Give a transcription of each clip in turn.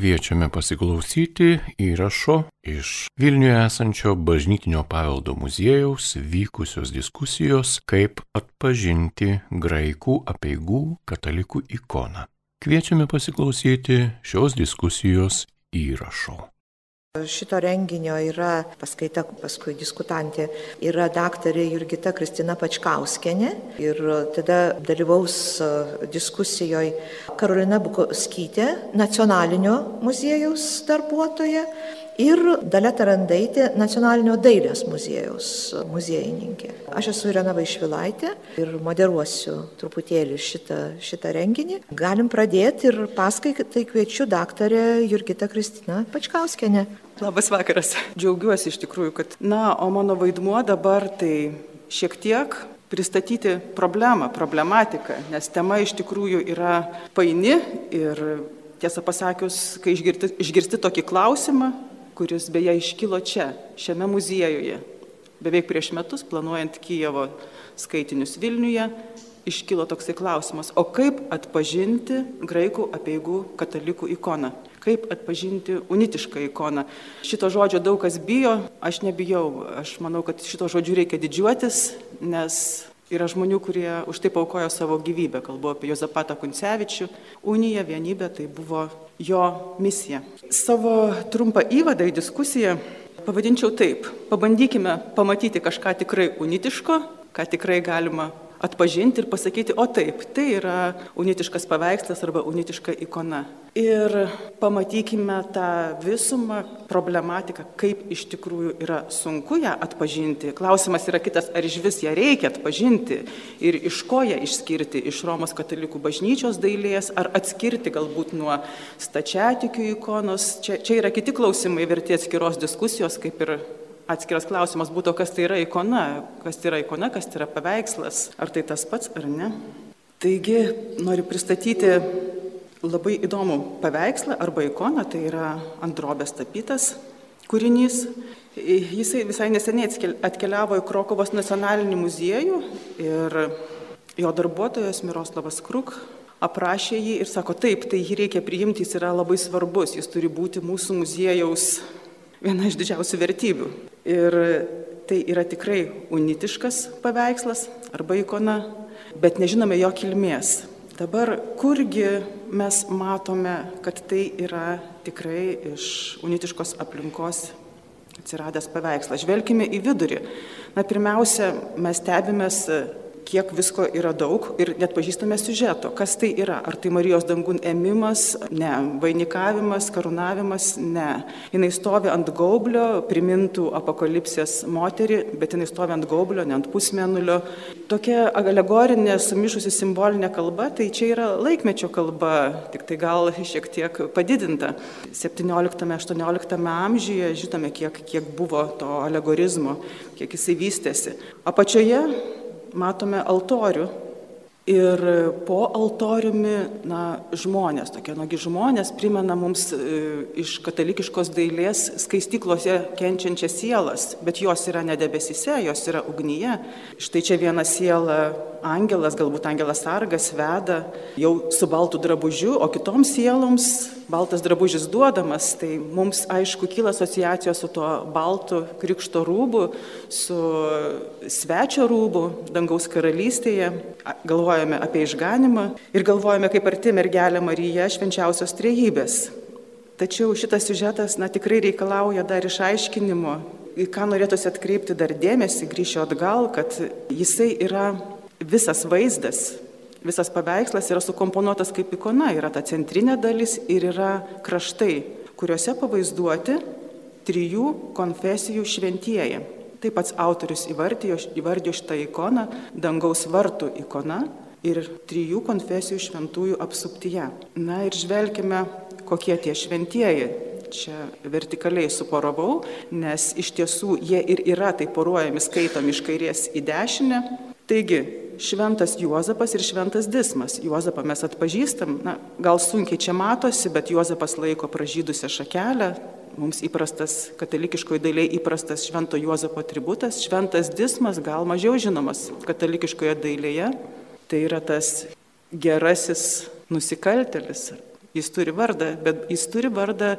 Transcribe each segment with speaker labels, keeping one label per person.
Speaker 1: kviečiame pasiklausyti įrašo iš Vilniuje esančio bažnytinio paveldo muziejaus vykusios diskusijos, kaip atpažinti graikų apieigų katalikų ikoną. Kviečiame pasiklausyti šios diskusijos įrašo.
Speaker 2: Šito renginio yra paskaita, paskui diskutantė, yra daktarė Jurgita Kristina Pačkauskenė ir tada dalyvaus diskusijoje Karolina Bukoskytė, nacionalinio muziejaus darbuotoja ir Dalia Tarandaitė, nacionalinio dailės muziejaus muziejininkė. Aš esu Irena Vaišvilaitė ir moderuosiu truputėlį šitą, šitą renginį. Galim pradėti ir paskaitai kviečiu daktarę Jurgitą Kristiną Pačkauskenę.
Speaker 3: Labas vakaras. Džiaugiuosi iš tikrųjų, kad, na, o mano vaidmuo dabar tai šiek tiek pristatyti problemą, problematiką, nes tema iš tikrųjų yra paini ir tiesą pasakius, kai išgirsti, išgirsti tokį klausimą, kuris beje iškilo čia, šiame muziejuje. Beveik prieš metus, planuojant Kijevo skaitinius Vilniuje, iškilo toksai klausimas, o kaip atpažinti graikų apieigų katalikų ikoną? Kaip atpažinti unitišką ikoną? Šito žodžio daug kas bijo, aš nebijau, aš manau, kad šito žodžiu reikia didžiuotis, nes Yra žmonių, kurie už tai paukojo savo gyvybę. Kalbu apie Jozapatą Kuncevičių. Unija, vienybė tai buvo jo misija. Savo trumpą įvadą į diskusiją pavadinčiau taip. Pabandykime pamatyti kažką tikrai unitiško, ką tikrai galima atpažinti ir pasakyti, o taip, tai yra unitiškas paveikslas arba unitiška ikona. Ir pamatykime tą visumą, problematiką, kaip iš tikrųjų yra sunku ją atpažinti. Klausimas yra kitas, ar iš vis ją reikia atpažinti ir iš ko ją išskirti, iš Romos katalikų bažnyčios dailės, ar atskirti galbūt nuo stačiatikių ikonos. Čia, čia yra kiti klausimai verti atskiros diskusijos, kaip ir atskiras klausimas būtų, kas tai yra ikona, kas tai yra ikona, kas tai yra paveikslas, ar tai tas pats ar ne. Taigi noriu pristatyti labai įdomų paveikslą arba ikoną, tai yra ant drobės tapytas kūrinys. Jisai visai neseniai atkeliavo į Krokovos nacionalinį muziejų ir jo darbuotojas Miroslavas Kruk aprašė jį ir sako, taip, tai jį reikia priimti, jis yra labai svarbus, jis turi būti mūsų muziejaus viena iš didžiausių vertybių. Ir tai yra tikrai unitiškas paveikslas arba ikona, bet nežinome jo kilmės. Dabar kurgi mes matome, kad tai yra tikrai iš unitiškos aplinkos atsiradęs paveikslas. Žvelgime į vidurį. Na, pirmiausia, mes stebimės kiek visko yra daug ir net pažįstame siužeto. Kas tai yra? Ar tai Marijos dangun ėmimas? Ne. Vainikavimas, karūnavimas? Ne. Jis stovi ant gaublio, primintų apokalipsės moterį, bet jis stovi ant gaublio, ne ant pusmenulio. Tokia alegorinė, sumišusi simbolinė kalba, tai čia yra laikmečio kalba, tik tai gal šiek tiek padidinta. 17-18 amžiuje žinome, kiek, kiek buvo to alegorizmo, kiek jisai vystėsi. Apačioje matome altorių. Ir po altoriumi, na, žmonės, tokie nuogi žmonės primena mums e, iš katalikiškos dailės skaistyklose kenčiančias sielas, bet jos yra ne debesise, jos yra ugnyje. Štai čia viena siela angelas, galbūt angelas sargas veda jau su baltu drabužiu, o kitoms sieloms baltas drabužis duodamas, tai mums aišku kyla asociacijos su tuo baltu krikšto rūbu, su svečio rūbu dangaus karalystėje, galvojame apie išganimą ir galvojame, kaip arti mergelė Marija švenčiausios trejybės. Tačiau šitas siužetas, na, tikrai reikalauja dar išaiškinimo, į ką norėtųsi atkreipti dar dėmesį, grįšiu atgal, kad jisai yra visas vaizdas, visas paveikslas yra sukomponuotas kaip ikona, yra ta centrinė dalis ir yra kraštai, kuriuose pavaizduoti trijų konfesijų šventieji. Taip pats autorius įvardijo, įvardijo šitą ikoną dangaus vartų ikona ir trijų konfesijų šventųjų apsuptyje. Na ir žvelgime, kokie tie šventieji. Čia vertikaliai suporavau, nes iš tiesų jie ir yra taip poruojami, skaitomi iš kairės į dešinę. Taigi, šventas Juozapas ir šventas Dismas. Juozapą mes atpažįstam, na, gal sunkiai čia matosi, bet Juozapas laiko pražydusią šakelę, mums įprastas, katalikiškoje dailėje įprastas švento Juozapo atributas, šventas Dismas gal mažiau žinomas katalikiškoje dailėje, tai yra tas gerasis nusikaltelis, Jis turi vardą, bet jis turi vardą,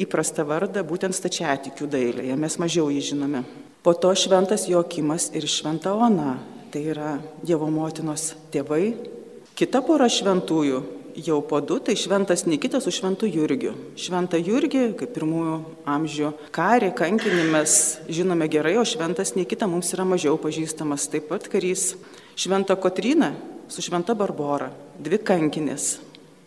Speaker 3: įprastą vardą, būtent stačiatikių dailėje, mes mažiau jį žinome. Po to šventas Jokimas ir šventa Ona, tai yra Dievo motinos tėvai. Kita pora šventųjų jau po du, tai šventas Nikitas su šventu Jurgiu. Šventą Jurgį, kaip pirmųjų amžių karį, kankinį mes žinome gerai, o šventas Nikita mums yra mažiau pažįstamas. Taip pat karys šventą Kotryną su šventa Barbora, dvi kankinės.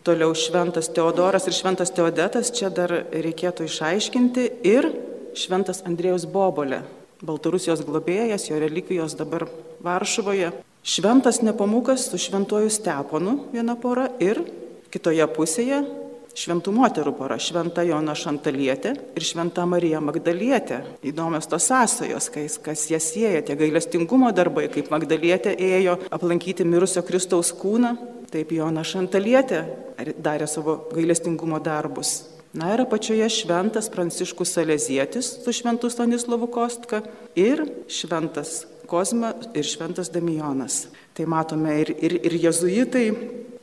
Speaker 3: Toliau šventas Teodoras ir šventas Teodetas, čia dar reikėtų išaiškinti, ir šventas Andrėjus Bobolė, Baltarusijos globėjas, jo relikvijos dabar Varšuvoje. Šventas Nepamukas su šventuoju Steponu viena pora ir kitoje pusėje šventų moterų pora - šventa Jona Šantalietė ir šventa Marija Magdalietė. Įdomios tos sąsajos, kas jas sieja, tie gailestingumo darbai, kaip Magdalietė ėjo aplankyti mirusio Kristaus kūną, taip Jona Šantalietė darė savo gailestingumo darbus. Na ir apačioje šventas Pranciškus Salezietis su šventu Stanislovu Kostka ir šventas Kozma ir Šventas Damijonas. Tai matome ir, ir, ir jezuitai,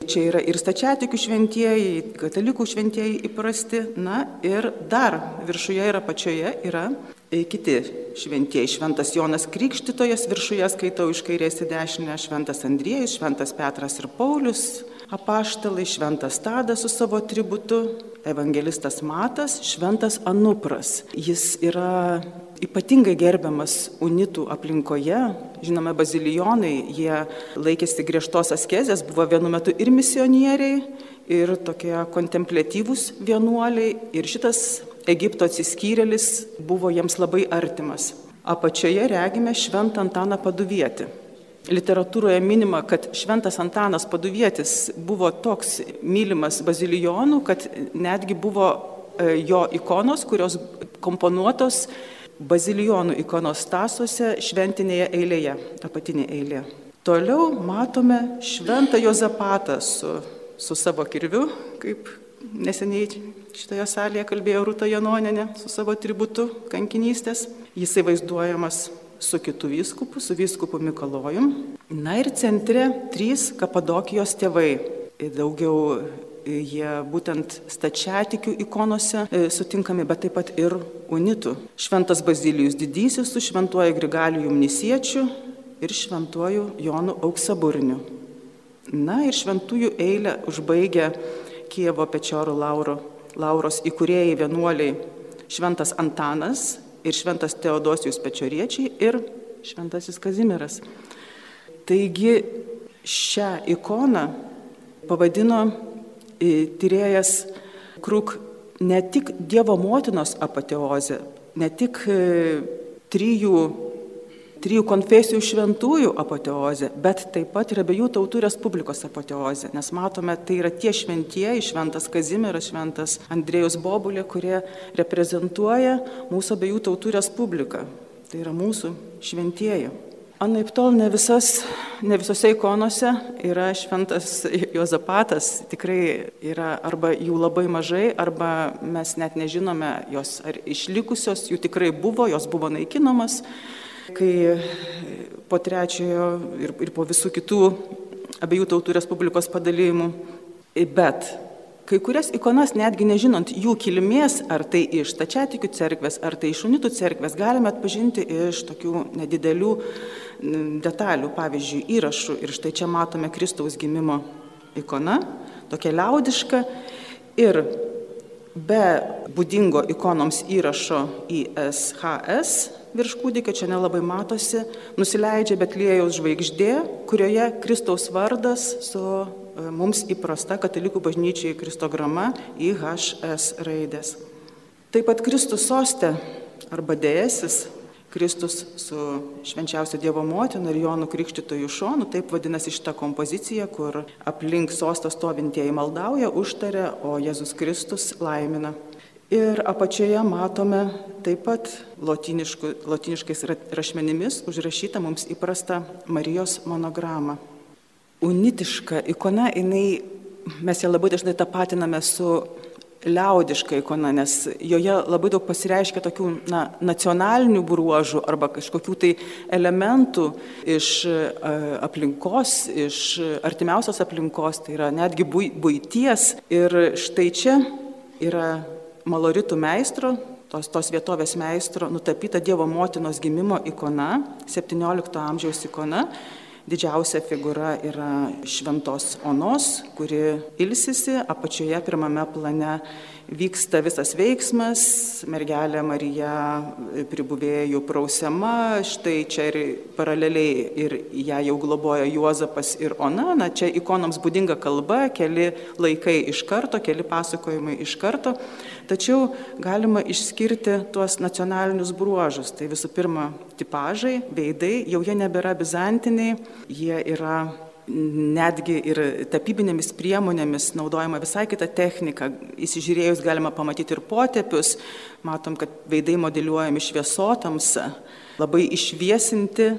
Speaker 3: čia yra ir stačiatikių šventieji, katalikų šventieji įprasti, na ir dar viršuje ir apačioje yra kiti šventieji. Šventas Jonas Krikštytojas viršuje skaitau iš kairės į dešinę, Šventas Andriejus, Šventas Petras ir Paulius, apaštalai, Šventas Tadas su savo tributu, evangelistas Matas, Šventas Anupras. Jis yra ypatingai gerbiamas unitų aplinkoje. Žinome, bazilijonai, jie laikėsi griežtos askezės, buvo vienu metu ir misionieriai, ir tokie kontemplatyvūs vienuoliai. Ir šitas Egipto atsiskyrėlis buvo jiems labai artimas. Apačioje regime Šventą Antaną Paduvietį. Literatūroje minima, kad Šventas Antanas Paduvietis buvo toks mylimas bazilijonų, kad netgi buvo e, jo ikonos, kurios komponuotos bazilijonų ikonostasuose šventinėje eilėje, apatinė eilė. Toliau matome šventą Jozapatą su, su savo kirviu, kaip neseniai šitoje salėje kalbėjo Rūta Janoninė su savo tributu kankinystės. Jisai vaizduojamas su kitu vyskupu, su vyskupu Mikalojum. Na ir centre trys Kapadokijos tėvai. Daugiau jie būtent stačiatikių ikonose e, sutinkami, bet taip pat ir unitų. Šventas Bazilijus Didysis su šventuoju Grigalijum Nisiečiu ir šventuoju Jonu Auksaburniu. Na ir šventųjų eilę užbaigia Kievo Pečiorų Lauro, Lauros įkūrėjai vienuoliai Šventas Antanas ir Šventas Teodosijus Pečioriečiai ir Šventasis Kazimiras. Taigi šią ikoną pavadino tyrėjas Kruk ne tik Dievo motinos apateozė, ne tik e, trijų, trijų konfesijų šventųjų apateozė, bet taip pat ir abiejų tautų respublikos apateozė. Nes matome, tai yra tie šventieji, šventas Kazimieras, šventas Andrėjus Bobulė, kurie reprezentuoja mūsų abiejų tautų respubliką. Tai yra mūsų šventieji. Anaip tol ne, visas, ne visose ikonose yra šventas Jozapatas, tikrai yra arba jų labai mažai, arba mes net nežinome jos ar išlikusios, jų tikrai buvo, jos buvo naikinamas, kai po trečiojo ir, ir po visų kitų abiejų tautų Respublikos padalymų. Bet Kai kurias ikonas, netgi nežinant jų kilmės, ar tai iš tačiatikių cerkvės, ar tai iš unitų cerkvės, galime atpažinti iš tokių nedidelių detalių, pavyzdžiui, įrašų. Ir štai čia matome Kristaus gimimo ikona, tokia liaudiška. Ir be būdingo ikonoms įrašo į SHS virš kūdikio, čia nelabai matosi, nusileidžia Betlėjaus žvaigždė, kurioje Kristaus vardas su mums įprasta katalikų bažnyčiai kristograma IHS raidės. Taip pat Kristus sostė arba dėjesis, Kristus su švenčiausio Dievo motina ir Jonu Krikštytojų šonu, taip vadinasi šitą kompoziciją, kur aplink sostą stovintieji maldauja, užtaria, o Jėzus Kristus laimina. Ir apačioje matome taip pat lotiniškais rašmenimis užrašytą mums įprastą Marijos monogramą unitiška ikona, jinai, mes ją labai dažnai tapatiname su liaudiška ikona, nes joje labai daug pasireiškia tokių na, nacionalinių bruožų arba kažkokių tai elementų iš aplinkos, iš artimiausios aplinkos, tai yra netgi būties. Ir štai čia yra maloritų meistro, tos, tos vietovės meistro, nutapyta Dievo motinos gimimo ikona, 17 amžiaus ikona Didžiausia figūra yra šventos onos, kuri ilsisi, apačioje pirmame plane vyksta visas veiksmas, mergelė Marija pribuvėjų prausiama, štai čia ir paraleliai ir ją jau globoja Juozapas ir Ona, na čia ikonoms būdinga kalba, keli laikai iš karto, keli pasakojimai iš karto, tačiau galima išskirti tuos nacionalinius bruožus. Tai visų pirma, tipažai, veidai, jau jie nebėra bizantiniai, jie yra netgi ir tapybinėmis priemonėmis naudojama visai kita technika. Įsižiūrėjus galima pamatyti ir potepius, matom, kad veidai modeliuojami šviesotamsa, labai išviesinti,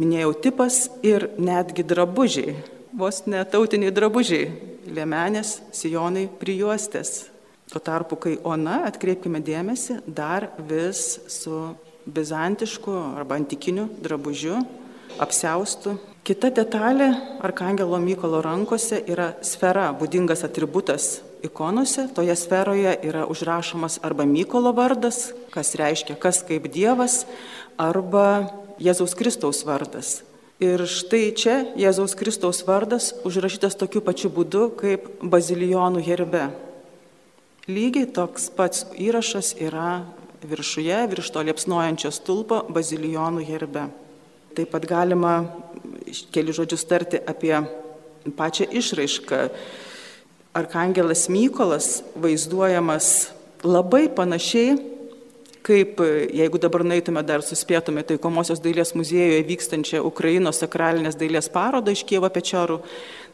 Speaker 3: minėjau, tipas ir netgi drabužiai, vos netautiniai drabužiai, liemenės, sijonai, prijuostės. Tuo tarpu, kai Ona, atkreipkime dėmesį, dar vis su bizantišku arba antikiniu drabužiu apsiaustų Kita detalė Arkangelo Mykolo rankose yra sfera, būdingas atributas ikonose. Toje sferoje yra užrašomas arba Mykolo vardas, kas reiškia kas kaip Dievas, arba Jėzaus Kristaus vardas. Ir štai čia Jėzaus Kristaus vardas užrašytas tokiu pačiu būdu kaip bazilijonų herbe. Lygiai toks pats įrašas yra viršuje, virš to liepsnojančio stulpo bazilijonų herbe. Taip pat galima keli žodžius tarti apie pačią išraišką. Arkangelas Mykolas vaizduojamas labai panašiai, kaip jeigu dabar naitume dar suspėtume taikomosios dailės muziejuje vykstančią Ukrainos sakralinės dailės parodą iš Kievo Pečorų,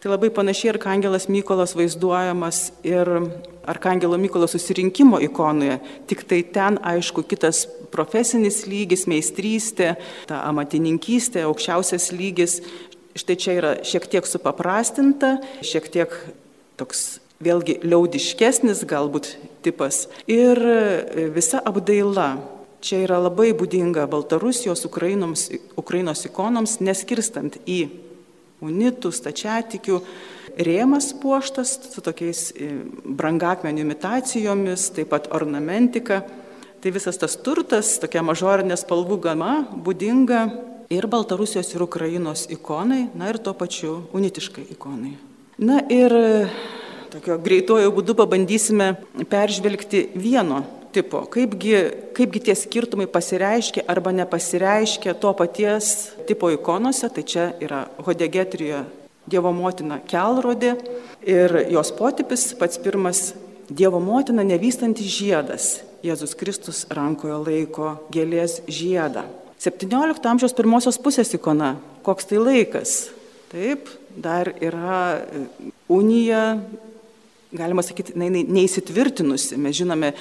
Speaker 3: tai labai panašiai Arkangelas Mykolas vaizduojamas ir Arkangelo Mykolo susirinkimo ikonoje, tik tai ten aišku kitas profesinis lygis, meistrystė, ta amatininkystė, aukščiausias lygis. Štai čia yra šiek tiek supaprastinta, šiek tiek toks vėlgi liaudiškesnis galbūt tipas. Ir visa apdaila. Čia yra labai būdinga Baltarusijos, Ukrainoms, Ukrainos ikonoms, neskirstant į unitų, stačiatikių, rėmas puoštas su tokiais brangakmenių imitacijomis, taip pat ornamentika. Tai visas tas turtas, tokia mažorinė spalvų gama, būdinga ir Baltarusijos ir Ukrainos ikonai, na ir tuo pačiu unitiškai ikonai. Na ir tokio greitojo būdu pabandysime peržvelgti vieno tipo, kaipgi, kaipgi tie skirtumai pasireiškia arba nepasireiškia to paties tipo ikonose, tai čia yra Hodegetrijoje Dievo motina kelrodė ir jos potipis pats pirmas Dievo motina nevystantis žiedas, Jėzus Kristus rankoje laiko gėlės žiedą. 17 amžiaus pirmosios pusės ikona. Koks tai laikas? Taip, dar yra unija, galima sakyti, neįsitvirtinusi. Mes žinome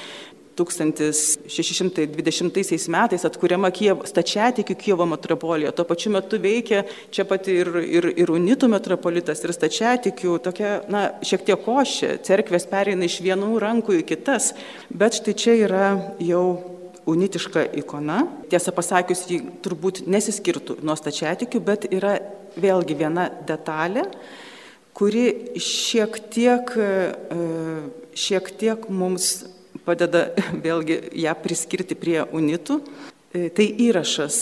Speaker 3: 1620 metais atkuriama Kievo, stačiatikių Kievo metropolija, tuo pačiu metu veikia čia pat ir, ir, ir unitų metropolitas, ir stačiatikių, tokia, na, šiek tiek košė, cerkvės pereina iš vienų rankų į kitas, bet štai čia yra jau unitiška ikona. Tiesą pasakius, ji turbūt nesiskirtų nuo stačiatikių, bet yra vėlgi viena detalė, kuri šiek tiek, e, šiek tiek mums padeda vėlgi ją priskirti prie unitų. E, tai įrašas.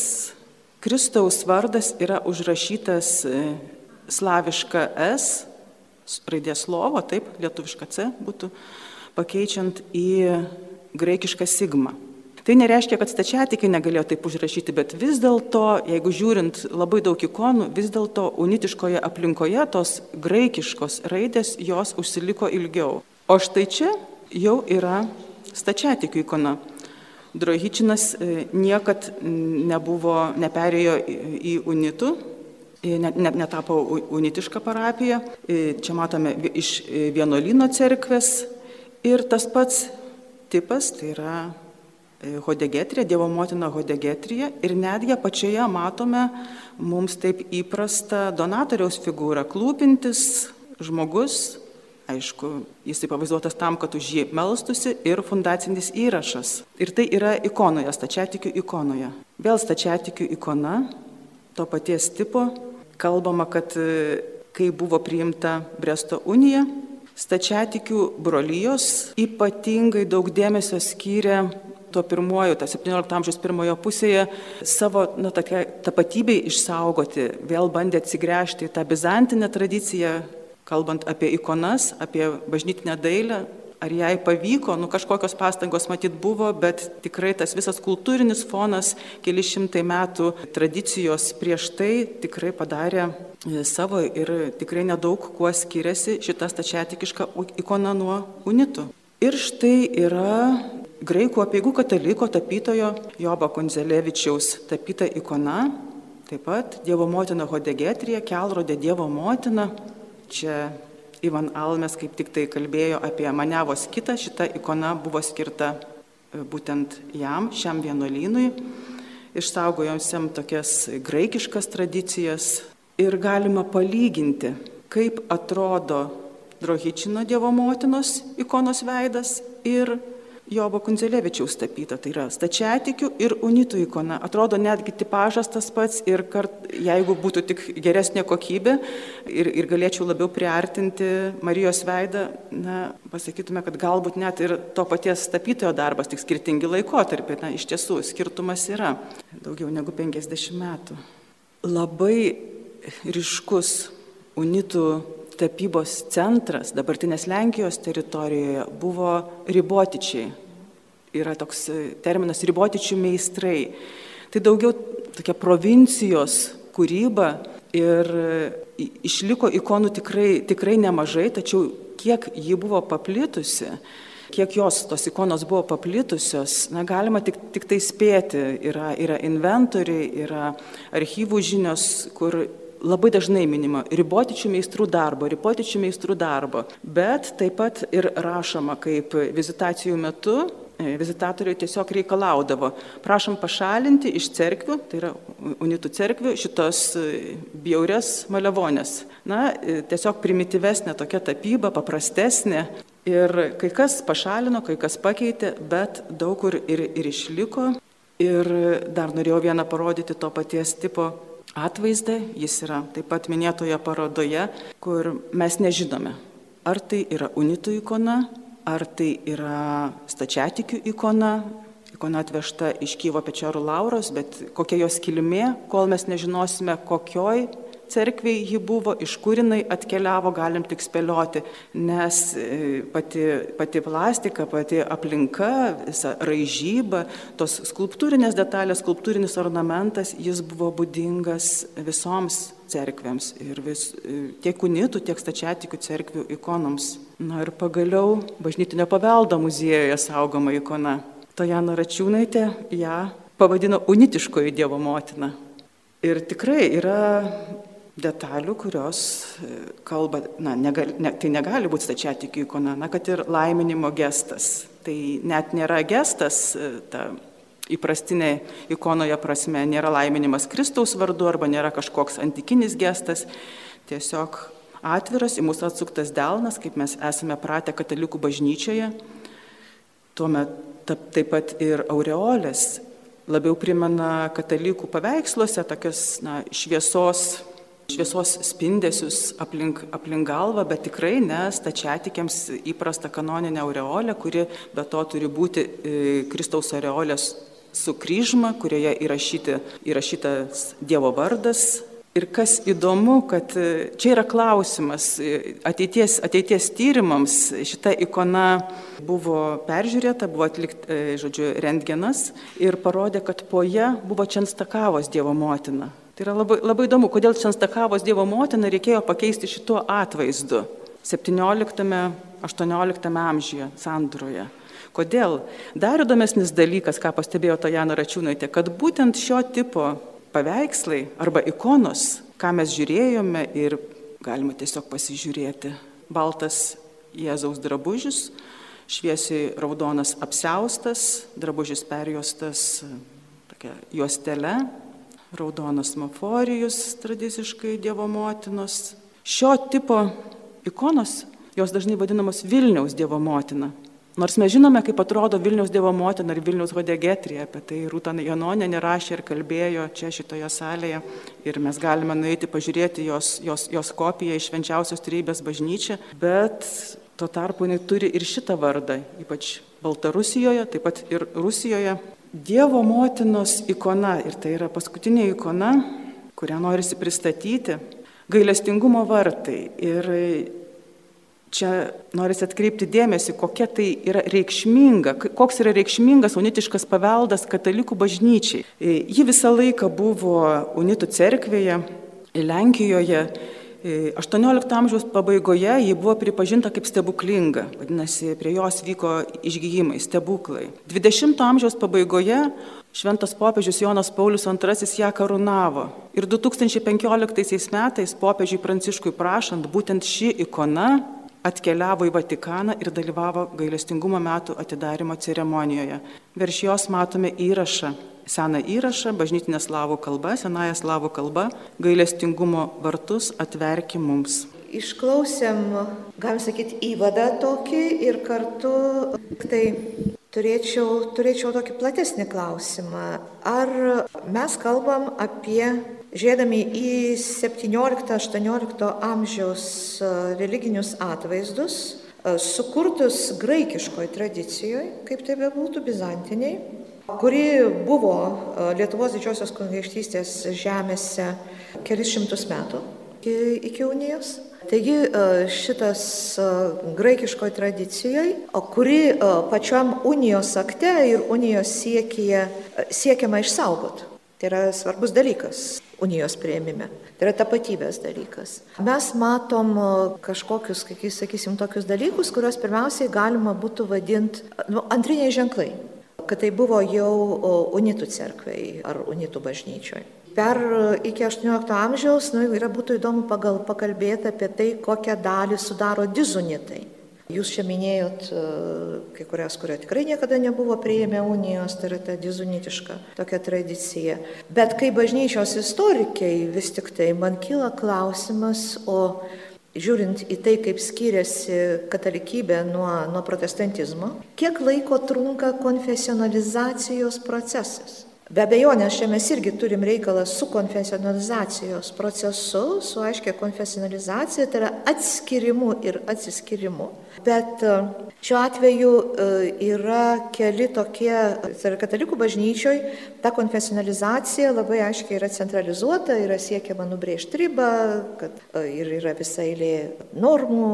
Speaker 3: Kristaus vardas yra užrašytas e, slaviška S, raidės lovo, taip, lietuviška C būtų, pakeičiant į graikišką sigmą. Tai nereiškia, kad stačiatikai negalėjo taip užrašyti, bet vis dėlto, jeigu žiūrint labai daug ikonų, vis dėlto unitiškoje aplinkoje tos graikiškos raidės jos užsiliko ilgiau. O štai čia jau yra stačiatikių ikona. Drohičinas e, niekad nebuvo, neperėjo į unitų, net netapo unitišką parapiją. E, čia matome iš vienuolino cerkvės ir tas pats tipas, tai yra e, Hodegetrija, Dievo motina Hodegetrija ir netgi apačioje matome mums taip įprastą donatoriaus figūrą, klūpintis žmogus Aišku, jisai pavaizduotas tam, kad už jį melstusi ir fundacinis įrašas. Ir tai yra ikonoje, stačiatikių ikonoje. Vėl stačiatikių ikona, to paties tipo, kalbama, kad e, kai buvo priimta Bresto unija, stačiatikių brolyjos ypatingai daug dėmesio skyrė tuo pirmuoju, tą 17 amžiaus pirmojo pusėje, savo nu, tapatybei išsaugoti, vėl bandė atsigręžti į tą bizantinę tradiciją, kalbant apie ikonas, apie bažnytinę dailę, ar jai pavyko, nu kažkokios pastangos matyt buvo, bet tikrai tas visas kultūrinis fonas, keli šimtai metų tradicijos prieš tai tikrai padarė e, savo ir tikrai nedaug kuo skiriasi šita stačiatikiška ikona nuo unitų. Ir štai yra graikų apieigų kataliko tapytojo Jobo Konzelevičiaus tapyta ikona, taip pat Dievo motina Hodegetrija, kelrodė Dievo motina, Čia Ivan Almes kaip tik tai kalbėjo apie maniavos kitą, šita ikona buvo skirta e, būtent jam, šiam vienuolynui, išsaugojusiam tokias graikiškas tradicijas. Ir galima palyginti, kaip atrodo Drohičino Dievo motinos ikonos veidas ir Jobo Kunzelevičiaus tapyta, tai yra stačiatikių ir unitų ikona. Atrodo netgi tipažas tas pats ir kart, jeigu būtų tik geresnė kokybė ir, ir galėčiau labiau priartinti Marijos veidą, na, pasakytume, kad galbūt net ir to paties tapytojo darbas, tik skirtingi laikotarpiai. Na, iš tiesų, skirtumas yra daugiau negu 50 metų. Labai ryškus unitų tapybos centras dabartinės Lenkijos teritorijoje buvo ribotičiai. Yra toks e, terminas ribotičių meistrai. Tai daugiau tokia provincijos kūryba ir e, išliko ikonų tikrai, tikrai nemažai, tačiau kiek ji buvo paplitusi, kiek jos tos ikonos buvo paplitusios, na, galima tik, tik tai spėti. Yra, yra inventoriai, yra archyvų žinios, kur labai dažnai minima ribotičių meistrų darbo, ribotičių meistrų darbo, bet taip pat ir rašoma, kaip vizitacijų metu e, vizitatoriai tiesiog reikalaudavo, prašom pašalinti iš cerkvių, tai yra unitų cerkvių, šitos e, bjaurės maliavonės. Na, e, tiesiog primityvesnė tokia tapyba, paprastesnė. Ir kai kas pašalino, kai kas pakeitė, bet daug kur ir, ir išliko. Ir dar norėjau vieną parodyti to paties tipo atvaizdą, jis yra taip pat minėtoje parodoje, kur mes nežinome, ar tai yra unitų ikona, ar tai yra stačiatikių ikona, ikona atvežta iš Kyvo Pečerų Lauros, bet kokia jos kilmė, kol mes nežinosime, kokioj cerkviai ji buvo, iš kur jinai atkeliavo, galim tik spėlioti, nes e, pati, pati plastika, pati aplinka, visa raižyba, tos skulptūrinės detalės, skulptūrinis ornamentas, jis buvo būdingas visoms cerkvėms ir vis, e, tiek unitų, tiek stačiatikių cerkvių ikonoms. Na ir pagaliau bažnytinio paveldo muziejuje saugoma ikona. Tojana Račiūnaitė ją pavadino unitiškoji Dievo motina. Ir tikrai yra detalių, kurios e, kalba, na, negali, ne, tai negali būti stačiatikių ikona, na, kad ir laiminimo gestas. Tai net nėra gestas, e, ta įprastinė ikonoje prasme, nėra laiminimas Kristaus vardu arba nėra kažkoks antikinis gestas, tiesiog atviras į mūsų atsuktas delnas, kaip mes esame pratę katalikų bažnyčioje, tuomet taip pat ir aureolės labiau primena katalikų paveiksluose tokias na, šviesos šviesos spindesius aplink, aplink galvą, bet tikrai ne stačiatikiams įprasta kanoninė aureolė, kuri be to turi būti e, Kristaus aureolės su kryžma, kurioje įrašyti, įrašytas Dievo vardas. Ir kas įdomu, kad e, čia yra klausimas, e, ateities, ateities tyrimams šita ikona buvo peržiūrėta, buvo atlikta, žodžiu, rentgenas ir parodė, kad po ją buvo Čenstakavos Dievo motina. Tai yra labai, labai įdomu, kodėl Čenstakavos Dievo motina reikėjo pakeisti šituo atvaizdu 17-18 amžiuje sandroje. Kodėl? Dar įdomesnis dalykas, ką pastebėjo Tojana Račiūnaitė, kad būtent šio tipo paveikslai arba ikonos, ką mes žiūrėjome ir galima tiesiog pasižiūrėti, baltas Jėzaus drabužis, šviesiai raudonas apseustas, drabužis perjuostas tokia juostele, raudonas maforijus, tradiciškai Dievo motinos. Šio tipo ikonos jos dažnai vadinamos Vilniaus Dievo motina. Nors mes žinome, kaip atrodo Vilniaus Dievo motina ir Vilniaus hodegetrija, apie tai Rūta Janonė nerašė ir kalbėjo čia šitoje salėje ir mes galime nueiti pažiūrėti jos, jos, jos kopiją iš švenčiausios trybės bažnyčią, bet tuo tarpu jinai turi ir šitą vardą, ypač Baltarusijoje, taip pat ir Rusijoje. Dievo motinos ikona ir tai yra paskutinė ikona, kurią norisi pristatyti, gailestingumo vartai. Ir Čia norisi atkreipti dėmesį, kokia tai yra reikšminga, koks yra reikšmingas unitiškas paveldas katalikų bažnyčiai. Ji visą laiką buvo unitų cerkvėje, Lenkijoje. 18 e, amžiaus pabaigoje ji buvo pripažinta kaip stebuklinga, vadinasi, prie jos vyko išgyjimai, stebuklai. 20 amžiaus pabaigoje šventas popiežius Jonas Paulius II ją karūnavo. Ir 2015 metais popiežiui Pranciškui prašant, būtent ši ikona atkeliavo į Vatikaną ir dalyvavo gailestingumo metų atidarimo ceremonijoje. Virš jos matome įrašą, seną įrašą, bažnytinė slavų kalba, senąją slavų kalba, gailestingumo vartus atverki mums.
Speaker 2: Išklausėm, galim sakyti, įvadą tokį ir kartu tai turėčiau, turėčiau tokį platesnį klausimą. Ar mes kalbam apie žiūrėdami į 17-18 amžiaus e, religinius atvaizdus, e, sukurtus graikiškoje tradicijoje, kaip tai bebūtų, bizantiniai, kuri buvo e, Lietuvos didžiosios kunigaikštystės žemėse kelis šimtus metų iki, unijos. Taigi šitas graikiškoje tradicijoje, kuri pačiam unijos akte ir unijos siekyje siekiama išsaugoti. Tai yra svarbus dalykas unijos prieimime. Tai yra tapatybės dalykas. Mes matom kažkokius, sakysim, tokius dalykus, kuriuos pirmiausiai galima būtų vadinti nu, antriniai ženklai kad tai buvo jau unitų cerkviai ar unitų bažnyčioje. Per iki 18 amžiaus nu, yra būtų įdomu pagal, pakalbėti apie tai, kokią dalį sudaro dizunitai. Jūs čia minėjot e, kai kurias, kurio tikrai niekada nebuvo prieėmę unijos, tai yra ta dizunitiška tokia tradicija. Bet kai bažnyčios istorikai vis tik tai man kyla klausimas, o žiūrint į tai, kaip skiriasi katalikybė nuo, nuo protestantizmo, kiek laiko trunka konfesionalizacijos procesas? Be abejonės, čia mes irgi turim reikalą su konfesionalizacijos procesu, su aiškia konfesionalizacija, tai yra atskirimu ir atsiskirimu. Bet e, šiuo atveju e, yra keli tokie, tai yra katalikų bažnyčioj, ta konfesionalizacija labai aiškiai yra centralizuota, yra siekiama nubrėžti ribą, kad e, ir yra visa eilė normų,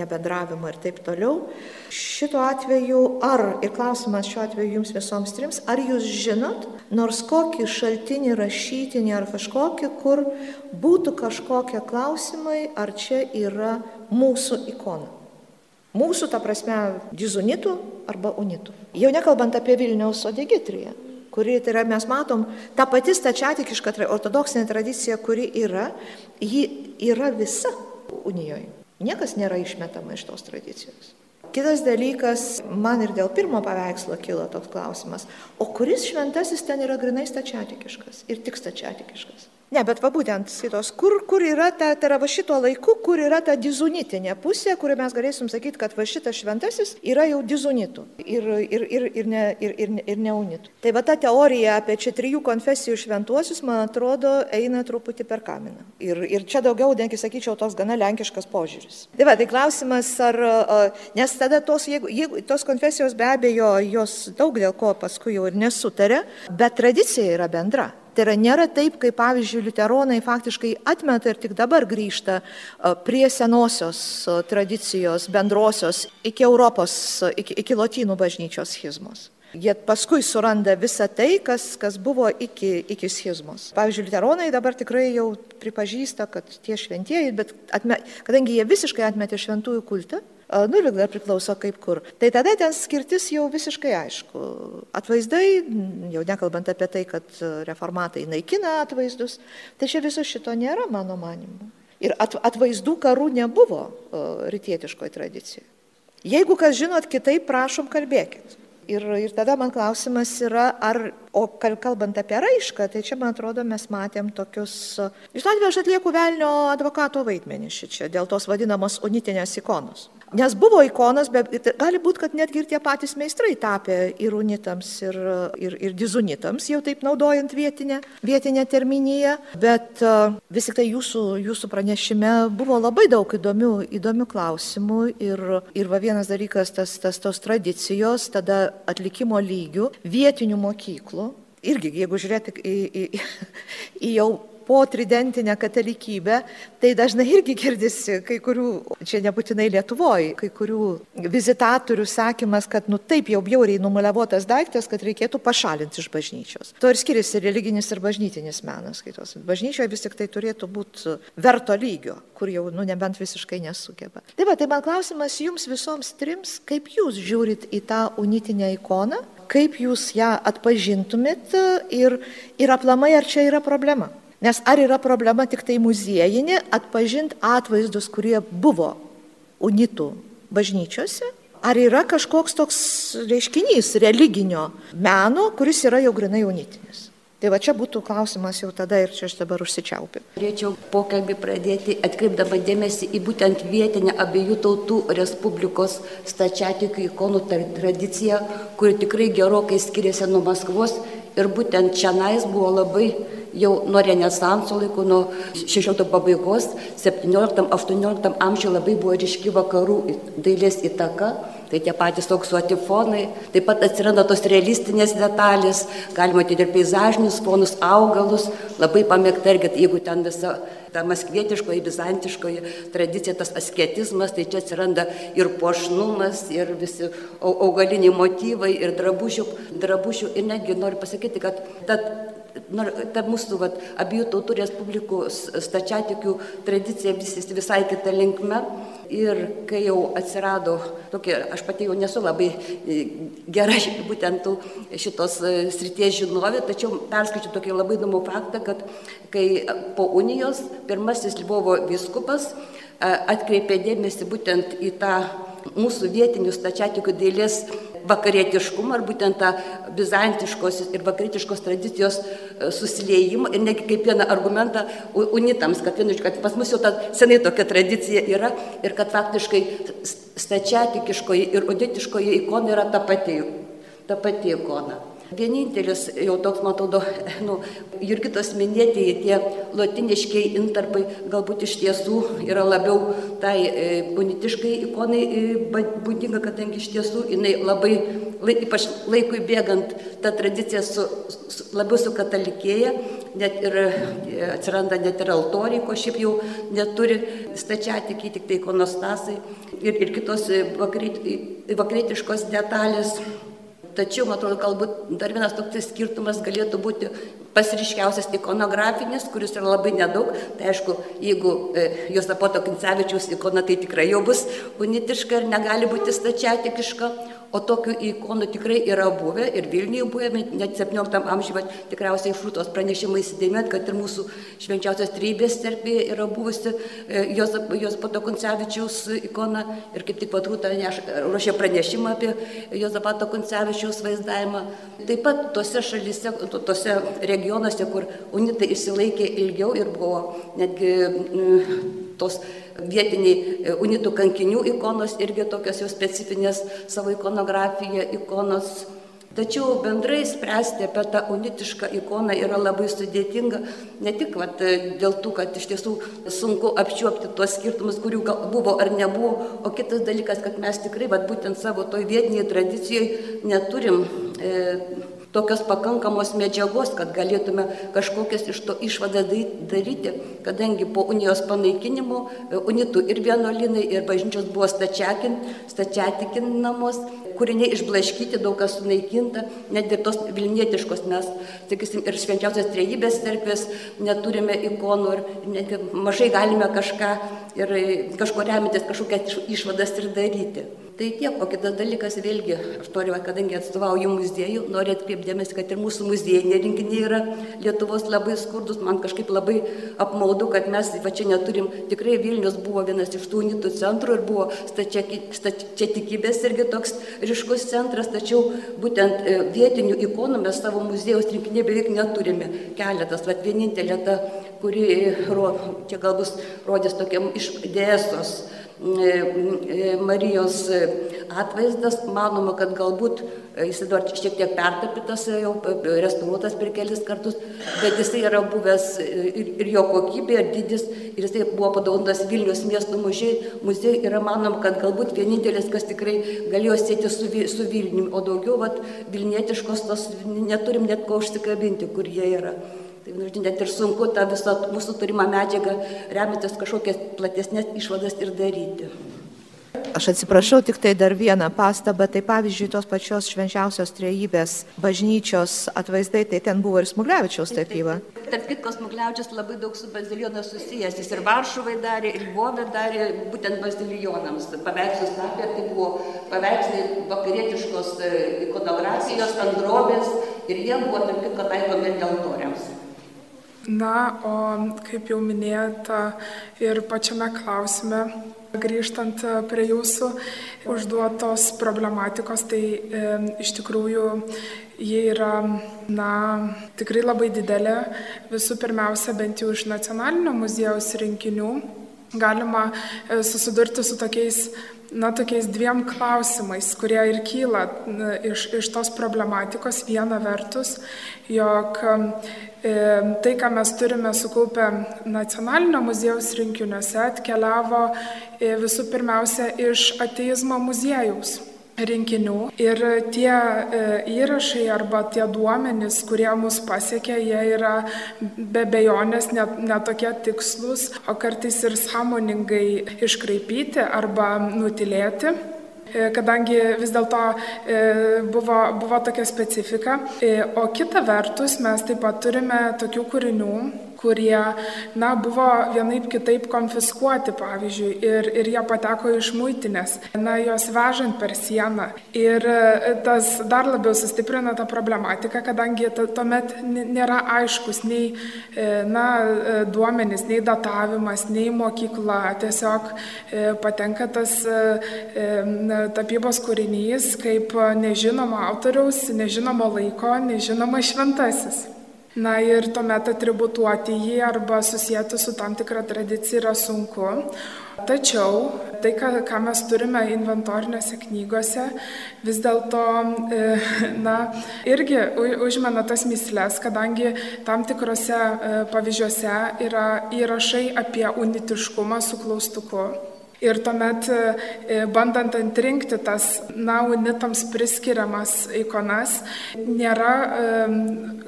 Speaker 2: nebendravimo ir taip toliau. Šituo atveju, ar, ir klausimas šiuo atveju jums visoms trims, ar jūs žinot, nors kokį šaltinį rašytinį ar kažkokį, kur būtų kažkokie klausimai, ar čia yra mūsų ikona. Mūsų, ta prasme, dizunitų arba unitų. Jau nekalbant apie Vilniaus odegitriją, kuri, tai yra, mes matom, ta pati stačiatikiška ortodoksinė tradicija, kuri yra, ji yra visa unijoje. Niekas nėra išmetama iš tos tradicijos. Kitas dalykas, man ir dėl pirmo paveikslo kilo toks klausimas, o kuris šventasis ten yra grinai stačiatikiškas ir tik stačiatikiškas? Ne, bet va būtent šitos, kur, kur yra ta, tai yra va šito laiku, kur yra ta dizunitinė pusė, kur mes galėsim sakyti, kad va šitas šventasis yra jau dizunitų ir, ir, ir, ir, ne, ir, ir, ir neunitų. Tai va ta teorija apie čia trijų konfesijų šventuosius, man atrodo, eina truputį per kaminą. Ir, ir čia daugiau, netgi sakyčiau, toks gana lenkiškas požiūris. Tai va, tai klausimas, ar, nes tada tos, jeigu, jeigu, tos konfesijos be abejo, jos daug dėl ko paskui jau ir nesutarė, bet tradicija yra bendra. Tai yra nėra taip, kaip pavyzdžiui, liuteronai faktiškai atmeta ir tik dabar grįžta prie senosios tradicijos, bendrosios, iki Europos, iki, iki lotynų bažnyčios schizmos. Jie paskui suranda visą tai, kas, kas buvo iki, iki schizmos. Pavyzdžiui, liuteronai dabar tikrai jau pripažįsta, kad tie šventieji, bet atme, kadangi jie visiškai atmetė šventųjų kultą, nu ir dar priklauso kaip kur. Tai tada ten skirtis jau visiškai aišku. Atvaizdai, jau nekalbant apie tai, kad reformatai naikina atvaizdus, tai čia viso šito nėra, mano manimu. Ir atvaizdų karų nebuvo rytietiškoje tradicijoje. Jeigu kas žinot kitaip, prašom kalbėkit. ir, ir tada man klausimas yra, ar, o kalbant apie raišką, tai čia, man atrodo, mes matėm tokius, atveju aš atlieku velnio advokato vaidmenį šičia, dėl tos vadinamos unitinės ikonos. Nes buvo ikonos, bet gali būti, kad netgi ir tie patys meistrai tapė ir unitams, ir, ir, ir dizunitams, jau taip naudojant vietinę, vietinę terminiją. Bet uh, vis tik tai jūsų, jūsų pranešime buvo labai daug įdomių, įdomių klausimų. Ir, ir va vienas dalykas, tas, tas tos tradicijos, tada atlikimo lygių, vietinių mokyklų. Irgi, jeigu žiūrėti į, į, į jau po tridentinę katalikybę, tai dažnai irgi girdisi kai kurių, čia nebūtinai Lietuvoje, kai kurių vizitatorių sakymas, kad nu taip jau bjauriai numuliavotas daiktas, kad reikėtų pašalinti iš bažnyčios. To ir skiriasi religinis ir bažnytinis menas, kai tos bažnyčioje vis tik tai turėtų būti verto lygio, kur jau, nu, nebent visiškai nesugeba. Tai va, tai man klausimas jums visoms trims, kaip jūs žiūrit į tą unitinę ikoną, kaip jūs ją atpažintumėt ir, ir aplamai ar čia yra problema. Nes ar yra problema tik tai muziejinė atpažinti atvaizdus, kurie buvo unitų bažnyčiose, ar yra kažkoks toks reiškinys religinio meno, kuris yra jau grinai unitinis. Tai va čia būtų klausimas jau tada ir čia aš dabar užsičiaupiu.
Speaker 4: Norėčiau pokalbį pradėti atkreipdama dėmesį į būtent vietinę abiejų tautų Respublikos stačiatikių ikonų tradiciją, kuri tikrai gerokai skiriasi nuo Maskvos ir būtent čia nais buvo labai jau nuo Renesanso laikų, nuo 16 pabaigos, 17-18 amžiuje labai buvo ryški vakarų dailės įtaka. Tai tie patys auksuotifonai, taip pat atsiranda tos realistinės detalės, galima matyti ir peizažinius fonus, augalus, labai pamėgta irgi, jeigu ten visa ta maskvietiškoji, bizantiškoji tradicija, tas asketizmas, tai čia atsiranda ir pošnumas, ir visi augaliniai motyvai, ir drabužių, drabužių. Ir netgi noriu pasakyti, kad ta ta mūsų vat, abiejų tautų respublikos stačiatikių tradicija visisi visai kita linkme. Ir kai jau atsirado tokia, aš pati jau nesu labai e, gera būtent šitos e, srities žinovė, tačiau perskaičiu tokį labai įdomų faktą, kad kai po unijos pirmasis Lvovo viskupas e, atkreipė dėmesį būtent į tą mūsų vietinių stačiatikių dailės vakarietiškumą, ar būtent tą bizantiškos ir vakarietiškos tradicijos e, susiliejimą ir negi kaip vieną argumentą unitams, kad, vienu, kad pas mus jau ta senai tokia tradicija yra ir kad faktiškai stačiatikiškoji ir uditiškoji ikona yra ta pati, ta pati ikona. Vienintelis jau toks, man atrodo, nu, Jurgitos minėtieji tie lotiniškiai intarpai galbūt iš tiesų yra labiau tai e, unitiškai ikonai e, būdinga, kadangi iš tiesų jinai labai, ypač laikui bėgant, ta tradicija su, su, labiau sukatalikėja, net ir e, atsiranda net ir altoriai, ko šiaip jau neturi stačiatikiai, tik tai ikonostasai ir, ir kitos vakarietiškos detalės. Tačiau, man atrodo, galbūt dar vienas toks skirtumas galėtų būti pasiriškiausias ikonografinis, kuris yra labai nedaug. Tai aišku, jeigu e, Josapoto Kincevičiaus ikona, tai tikrai jau bus unitiška ir negali būti stačiatikiška. O tokių ikonų tikrai yra buvę ir Vilniuje buvę, net 17 amžiuje, tikriausiai iš Rūtos pranešimai įsidėmėt, kad ir mūsų švenčiausios trybės terpėje yra buvusi e, jos, jos pato Koncevičiaus ikona ir kaip tik pat Rūta ruošė pranešimą apie Jozapato Koncevičiaus vaizdavimą. Taip pat tose šalyse, tose regionuose, kur unitai išsilaikė ilgiau ir buvo netgi tos vietiniai e, unitų kankinių ikonos irgi tokios jau specifinės savo ikonografiją ikonos. Tačiau bendrai spręsti apie tą unitišką ikoną yra labai sudėtinga, ne tik vat, dėl tų, kad iš tiesų sunku apčiuopti tuos skirtumus, kurių buvo ar nebuvo, o kitas dalykas, kad mes tikrai vat, būtent savo toj vietiniai tradicijoje neturim e, tokios pakankamos medžiagos, kad galėtume kažkokias iš to išvadas daryti, kadangi po unijos panaikinimo e, unitų ir vienuolinai, ir bažnyčios buvo stačiakin, stačiatikinamos, kūriniai išblaškyti, daug kas sunaikinta, net ir tos vilnietiškos mes, sakysim, ir švenčiausios trejybės cerkvės neturime ikonų ir netgi mažai galime kažką ir kažko remintis, kažkokias išvadas ir daryti. Tai tiek, o kitas dalykas vėlgi, aš noriu, kadangi atstovauju muziejų, noriu atkreipdėmės, kad ir mūsų muziejiniai rinkiniai yra Lietuvos labai skurdus, man kažkaip labai apmaudu, kad mes va čia neturim, tikrai Vilnius buvo vienas iš tų unitų centrų ir buvo stačiatikybės irgi toks ryškus centras, tačiau būtent e, vietinių ikonų mes savo muziejaus rinkiniai beveik neturime. Keletas, va vienintelė ta, kuri, čia galbūt rodys tokiam iš dėsos E, Marijos atvaizdas, manoma, kad galbūt e, jis dar šiek tiek pertapytas, e, jau restauruotas per kelis kartus, bet jisai yra buvęs ir, ir jo kokybė, ir didis, ir jisai buvo padaunotas Vilnius miesto muziejai, muziejai yra manoma, kad galbūt vienintelis, kas tikrai galėjo sėti su, su Vilniumi, o daugiau vat, vilnietiškos tos neturim net ko užsikabinti, kur jie yra. Tai net ir sunku tą visą mūsų turimą medžiagą remiantis kažkokias platesnės išvadas ir daryti.
Speaker 2: Aš atsiprašau, tik tai dar vieną pastabą. Tai pavyzdžiui, tos pačios švenčiausios trejybės bažnyčios atvaizdai, tai ten buvo ir Smuglevičiaus tapyba.
Speaker 4: Tarp kitko, Smuglevičius labai daug su bazilijonais susijęs. Jis ir Varšuvai darė, ir Bovė darė būtent bazilijonams. Paveikslus tapė, tai buvo paveikslai vakarietiškos ikonografijos, androvės ir jie buvo, tarp kitko, taikomi altoriams.
Speaker 5: Na, o kaip jau minėjote ir pačiame klausime, grįžtant prie jūsų užduotos problematikos, tai e, iš tikrųjų jie yra, na, tikrai labai didelė. Visų pirmiausia, bent jau iš nacionalinio muziejaus rinkinių galima e, susidurti su tokiais na, tokiais dviem klausimais, kurie ir kyla iš, iš tos problematikos. Viena vertus, jog e, tai, ką mes turime sukaupę nacionalinio muziejaus rinkiniuose, atkeliavo e, visų pirmiausia iš ateizmo muziejaus rinkinių ir tie e, įrašai arba tie duomenys, kurie mus pasiekia, jie yra be bejonės netokie ne tikslus, o kartais ir sąmoningai iškraipyti arba nutilėti e, kadangi vis dėlto e, buvo, buvo tokia specifika. O kita vertus, mes taip pat turime tokių kūrinių, kurie, na, buvo vienaip kitaip konfiskuoti, pavyzdžiui, ir, ir jie pateko iš muitinės, na, juos vežant per sieną. Ir e, tas dar labiau sustiprina tą problematiką, kadangi tuomet nėra aiškus nei, e, na, e, duomenys, nei datavimas, nei mokykla, tiesiog patenka tas tapybos kūrinys kaip nežinomo autoriaus, nežinomo laiko, nežinoma šventasis. Na ir tuomet atributuoti jį arba susijęti su tam tikra tradicija yra sunku. Tačiau tai, ką, ką mes turime inventorinėse knygose, vis dėlto, e, na, irgi užmena tas mislės, kadangi tam tikrose e, pavyzdžiuose yra įrašai apie unitiškumą su klaustuku. Ir tuomet, e, bandant atrinkti tas, na, unitams priskiriamas ikonas, nėra e,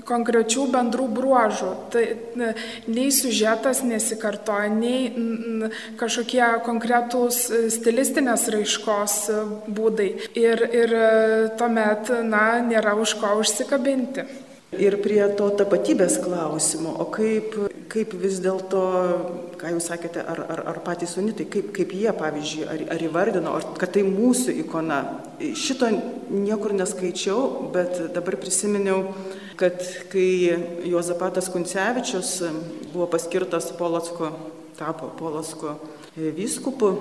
Speaker 5: konkrečių bendrų bruožų. Tai e, nei sužetas nesikartoja, nei kažkokie konkretūs stilistinės raiškos būdai. Ir, ir tuomet, na, nėra už ko užsikabinti.
Speaker 3: Ir prie to tapatybės klausimo, o kaip, kaip vis dėlto, ką jūs sakėte, ar, ar, ar patys unitai, kaip, kaip jie, pavyzdžiui, ar, ar įvardino, ar, kad tai mūsų ikona. Šito niekur neskaičiau, bet dabar prisiminiau, kad kai Jozapatas Kuncevičius buvo paskirtas Polocko, tapo Polocko vyskupu,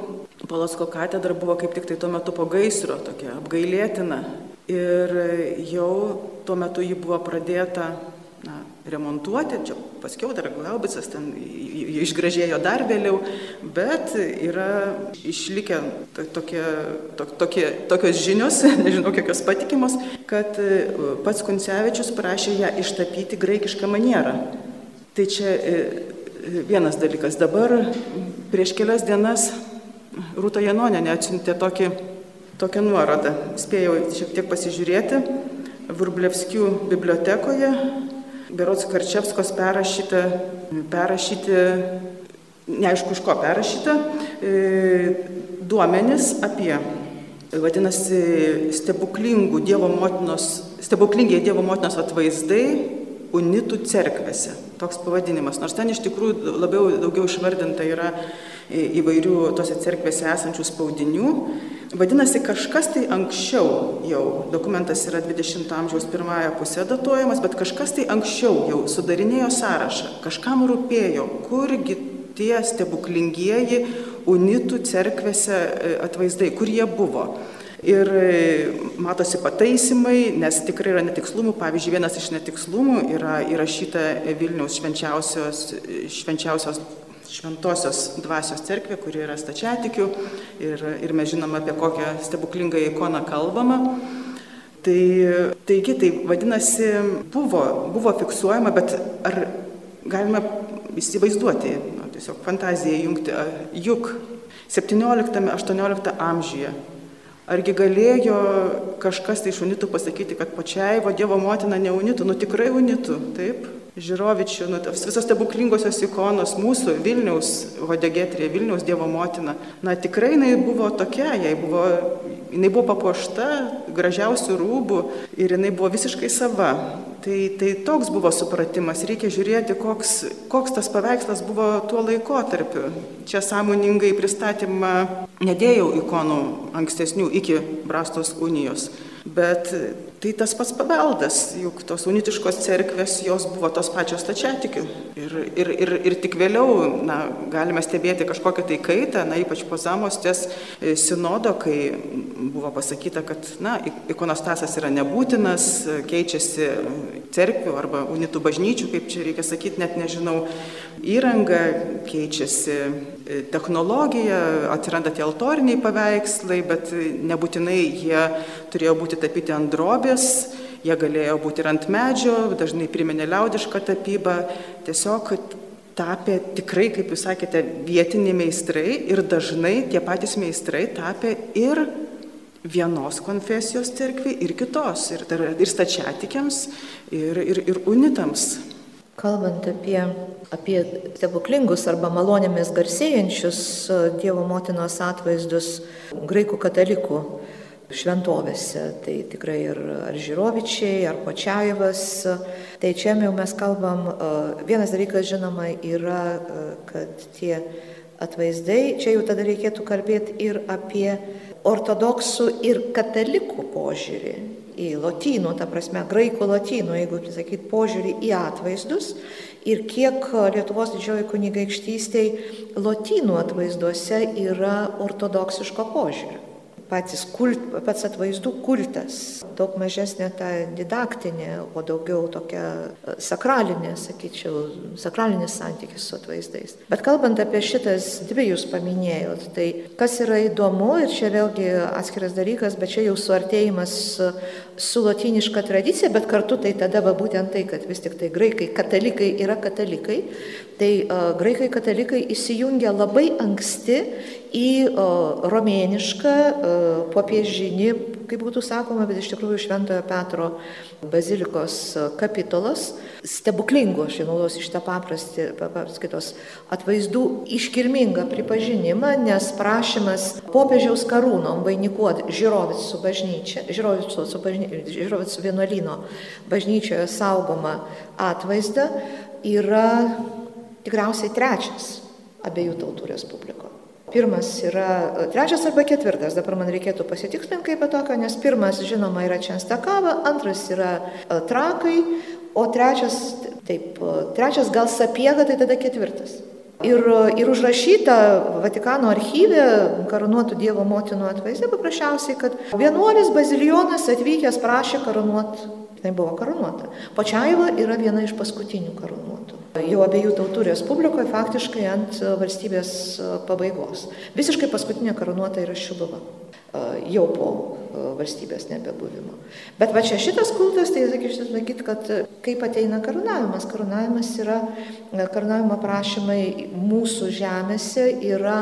Speaker 3: Polocko katedra buvo kaip tik tai tuo metu po gaisro, tokia apgailėtina ir jau tuo metu ji buvo pradėta na, remontuoti, čia paskiau dar glaubicas ten išgražėjo dar vėliau, bet yra išlikę tokie, to, tokie, tokios žinios, nežinau kokios patikimos, kad e, pats Kuncevičius prašė ją ištapyti graikišką manierą. Tai čia e, vienas dalykas. Dabar prieš kelias dienas Rūta Janonė neatsiuntė tokį tokią nuorodą. Spėjau šiek tiek pasižiūrėti. Vrublevskių bibliotekoje, Berots Karčevskos perrašyta, perrašyti, neaišku, iš ko perrašyta, e, duomenis apie, vadinasi, stebuklingų Dievo motinos, stebuklingiai Dievo motinos atvaizdai unitų cerkvėse. Toks pavadinimas. Nors ten iš tikrųjų labiau daugiau išvardinta yra įvairių tose cerkvėse esančių spaudinių. Vadinasi, kažkas tai anksčiau jau, dokumentas yra 20 amžiaus pirmąją pusę datuojamas, bet kažkas tai anksčiau jau sudarinėjo sąrašą, kažkam rūpėjo, kurgi tie stebuklingieji unitų cerkvėse e, atvaizdai, kur jie buvo. Ir e, matosi pataisimai, nes tikrai yra netikslumų. Pavyzdžiui, vienas iš netikslumų yra įrašyta Vilniaus švenčiausios, švenčiausios šventosios dvasios cerkvė, kuri yra stačiatikių ir, ir mes žinome, apie kokią stebuklingą ikoną kalbama. Tai, taigi, tai vadinasi, buvo, buvo fiksuojama, bet ar galime įsivaizduoti, nu, tiesiog fantaziją jungti, juk 17-18 amžiuje Argi galėjo kažkas tai iš unitų pasakyti, kad pačiai va Dievo motina ne unitų, nu tikrai unitų, taip? Žirovičių, nu, visos stebuklingosios ikonos mūsų Vilniaus Hodegetrė, Vilniaus Dievo motina. Na tikrai jinai buvo tokia, jai buvo, jinai buvo papuošta gražiausių rūbų ir jinai buvo visiškai sava. Tai, tai toks buvo supratimas, reikia žiūrėti, koks, koks tas paveikslas buvo tuo laikotarpiu. Čia sąmoningai pristatymą nedėjau ikonų ankstesnių iki Brastos unijos, bet Tai tas pats paveldas, juk tos unitiškos cerkvės, jos buvo tos pačios tačiatikių. Ir, ir, ir, ir tik vėliau na, galime stebėti kažkokią tai kaitą, na, ypač po Zamostės e, sinodo, kai buvo pasakyta, kad na, ikonostasas yra nebūtinas, keičiasi cerkvių arba unitų bažnyčių, kaip čia reikia sakyti, net nežinau, įranga, keičiasi e, technologija, atsiranda tie altoriniai paveikslai, bet nebūtinai jie turėjo būti tapyti ant drobės, jie galėjo būti ir ant medžio, dažnai priminė liaudišką tapybą, tiesiog tapė tikrai, kaip jūs sakėte, vietiniai meistrai ir dažnai tie patys meistrai tapė ir vienos konfesijos cerkviai, ir kitos, ir, ir stačiatikiams, ir, ir, ir unitams.
Speaker 2: Kalbant apie, apie stebuklingus arba malonėmis garsėjančius Dievo motinos atvaizdus graikų katalikų šventovėse. Tai tikrai ir ar Žirovičiai, ar Počiaivas. Tai čia jau mes kalbam, vienas dalykas žinoma yra, kad tie atvaizdai, čia jau tada reikėtų kalbėti ir apie ortodoksų ir katalikų požiūrį į lotynų, ta prasme, graikų lotynų, jeigu sakyt, požiūrį į atvaizdus ir kiek Lietuvos didžioji kunigaikštystėje lotynų atvaizduose yra ortodoksiško požiūrio patys kult, pats atvaizdų kultas, daug mažesnė ta didaktinė, o daugiau tokia e, sakralinė, sakyčiau, sakralinis santykis su atvaizdais. Bet kalbant apie šitas dvi jūs paminėjot, tai kas yra įdomu ir čia vėlgi atskiras dalykas, bet čia jau suartėjimas su latiniška tradicija, bet kartu tai tada va būtent tai, kad vis tik tai graikai katalikai yra katalikai, tai uh, graikai katalikai įsijungia labai anksti į uh, romėnišką uh, popiežinį, kaip būtų sakoma, bet iš tikrųjų Šventojo Petro bazilikos kapitolas, stebuklingo, aš naudosiu šitą paprastį, papraskaitos atvaizdų iškilmingą pripažinimą, nes prašymas popiežiaus karūnom vainikuoti Žirovicų bažnyčią, Žirovicų, Žirovicų vienuolino bažnyčioje saugomą atvaizdą yra tikriausiai trečias abiejų tautų respubliko. Pirmas yra trečias arba ketvirtas, dabar man reikėtų pasitikslinti kaip tokio, nes pirmas, žinoma, yra Čenstakava, antras yra e, Trakai, o trečias, taip, e, trečias gal Sapiega, tai tada ketvirtas. Ir, ir užrašyta Vatikano archyve karūnuotų Dievo motinų atvaizdė paprasčiausiai, kad vienuolis bazilionas atvykęs prašė karūnuoti, tai buvo karūnuota. Pačiaiva yra viena iš paskutinių karūnuotų jau abiejų tautų respublikoje faktiškai ant valstybės pabaigos. Visiškai paskutinė karūnuota yra Šiluva, jau po valstybės nebebuvimo. Bet va čia šitas kultas, tai sakyčiau, sakyti, kad kaip ateina karūnavimas. Karūnavimas yra, karūnavimo prašymai mūsų žemėse yra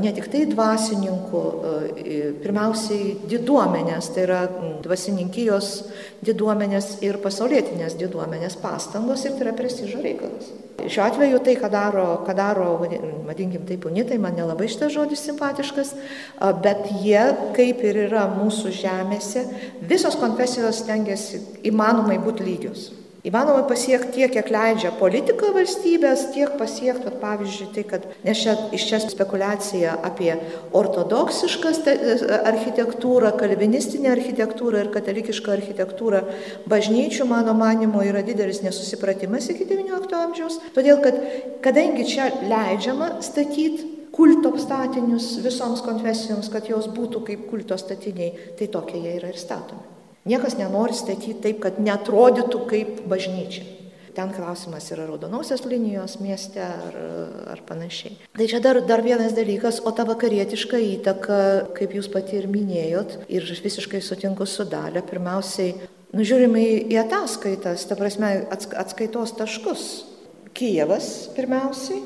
Speaker 2: ne tik tai dvasininkų, pirmiausiai diduomenės, tai yra dvasininkijos diduomenės ir pasaulietinės diduomenės pastangos ir tai yra prestižo reikalas. Šiuo atveju tai, ką daro, ką daro vadinkim taip, unitai, man nelabai šitas žodis simpatiškas, bet jie, kaip ir yra mūsų žemėse, visos konfesijos stengiasi įmanomai būti lygios. Įmanoma pasiekti tiek, kiek leidžia politika valstybės, tiek pasiekti, pavyzdžiui, tai, kad nes čia iš čia spekulacija apie ortodoksišką architektūrą, kalvinistinę architektūrą ir katalikišką architektūrą bažnyčių, mano manimo, yra didelis nesusipratimas iki XIX amžiaus, todėl kad kadangi čia leidžiama statyti kulto statinius visoms konfesijoms, kad jos būtų kaip kulto statiniai, tai tokie jie yra ir statomi. Niekas nenori statyti taip, kad netrodytų kaip bažnyčia. Ten klausimas yra raudonosios linijos mieste ar, ar panašiai. Tai čia dar, dar vienas dalykas, o ta vakarietiška įtaka, kaip jūs pati ir minėjot, ir visiškai sutinku su dalė, pirmiausiai, nužiūrime į ataskaitas, ta prasme, atskaitos taškus. Kijevas pirmiausiai,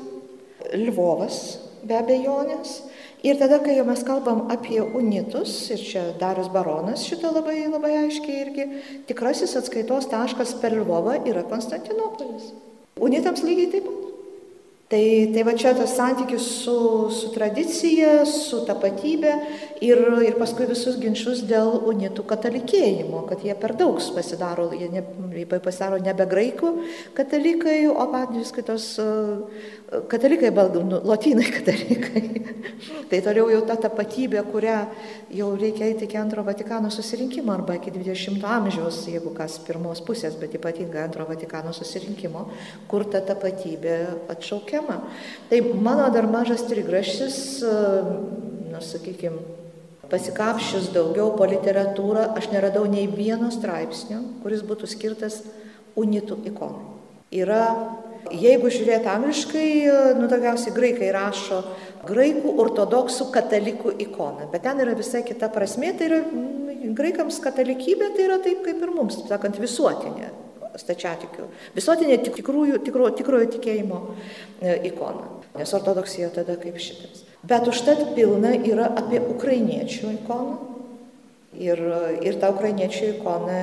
Speaker 2: Lvovas be abejonės, Ir tada, kai jau mes kalbam apie unitus, ir čia Darius Baronas šitą labai, labai aiškiai irgi, tikrasis atskaitos taškas per Lvovą yra Konstantinopolis. Unitams lygiai taip pat. Tai, tai va čia tas santykis su, su tradicija, su tapatybė ir, ir paskui visus ginčius dėl unitų katalikėjimo, kad jie per daug pasidaro, jie, ne, jie pasidaro nebe graikų katalikai, o patys kitos katalikai, nu, lotynai katalikai. tai toliau jau ta tapatybė, kurią jau reikia eiti iki antro Vatikano susirinkimo arba iki 20 amžiaus, jeigu kas pirmos pusės, bet ypatingai antro Vatikano susirinkimo, kur ta tapatybė atšaukia tema. Tai mano dar mažas trigraštis, na, sakykime, pasikapščius daugiau po literatūrą, aš neradau nei vieno straipsnio, kuris būtų skirtas unitų ikonai. Yra, jeigu žiūrėti angliškai, nu, daugiausiai graikai rašo graikų ortodoksų katalikų ikoną, bet ten yra visai kita prasme, tai yra graikams katalikybė, tai yra taip kaip ir mums, sakant, visuotinė stačiatikių. Visuotinė tikrųjų, tikro, tikrojo tikėjimo e, ikona. Nes ortodoksija tada kaip šitas. Bet užtat pilna yra apie ukrainiečių ikoną. Ir, ir ta ukrainiečių ikona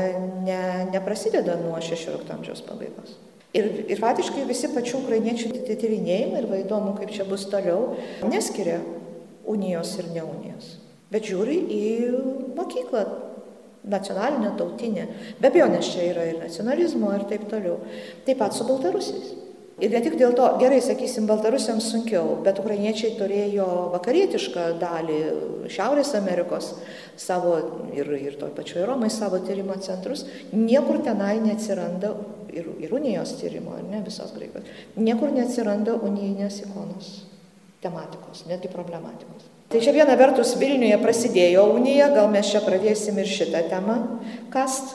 Speaker 2: ne, neprasideda nuo 16 amžiaus pabaigos. Ir, ir faktiškai visi pačių ukrainiečių tyrinėjimai, ir va įdomu, kaip čia bus toliau, neskiria unijos ir neunijos. Bet žiūri į mokyklą, nacionalinė, tautinė. Be abejo, nes čia yra ir nacionalizmo ir taip toliau. Taip pat su baltarusiais. Ir ne tik dėl to, gerai, sakysim, baltarusiams sunkiau, bet ukrainiečiai turėjo vakarietišką dalį Šiaurės Amerikos savo ir, ir toj pačioj Romai savo tyrimo centrus. Niekur tenai neatsiranda ir, ir unijos tyrimo, ne visos graikos, niekur neatsiranda unijinės ikonos tematikos, netgi problematikos. Tai čia viena vertus Vilniuje prasidėjo unija, gal mes čia pradėsim ir šitą temą kast.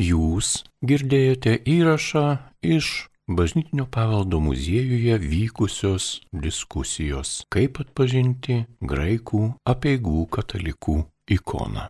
Speaker 1: Jūs girdėjote įrašą iš Bažnytinio paveldo muziejuje vykusios diskusijos, kaip atpažinti graikų apieigų katalikų ikoną.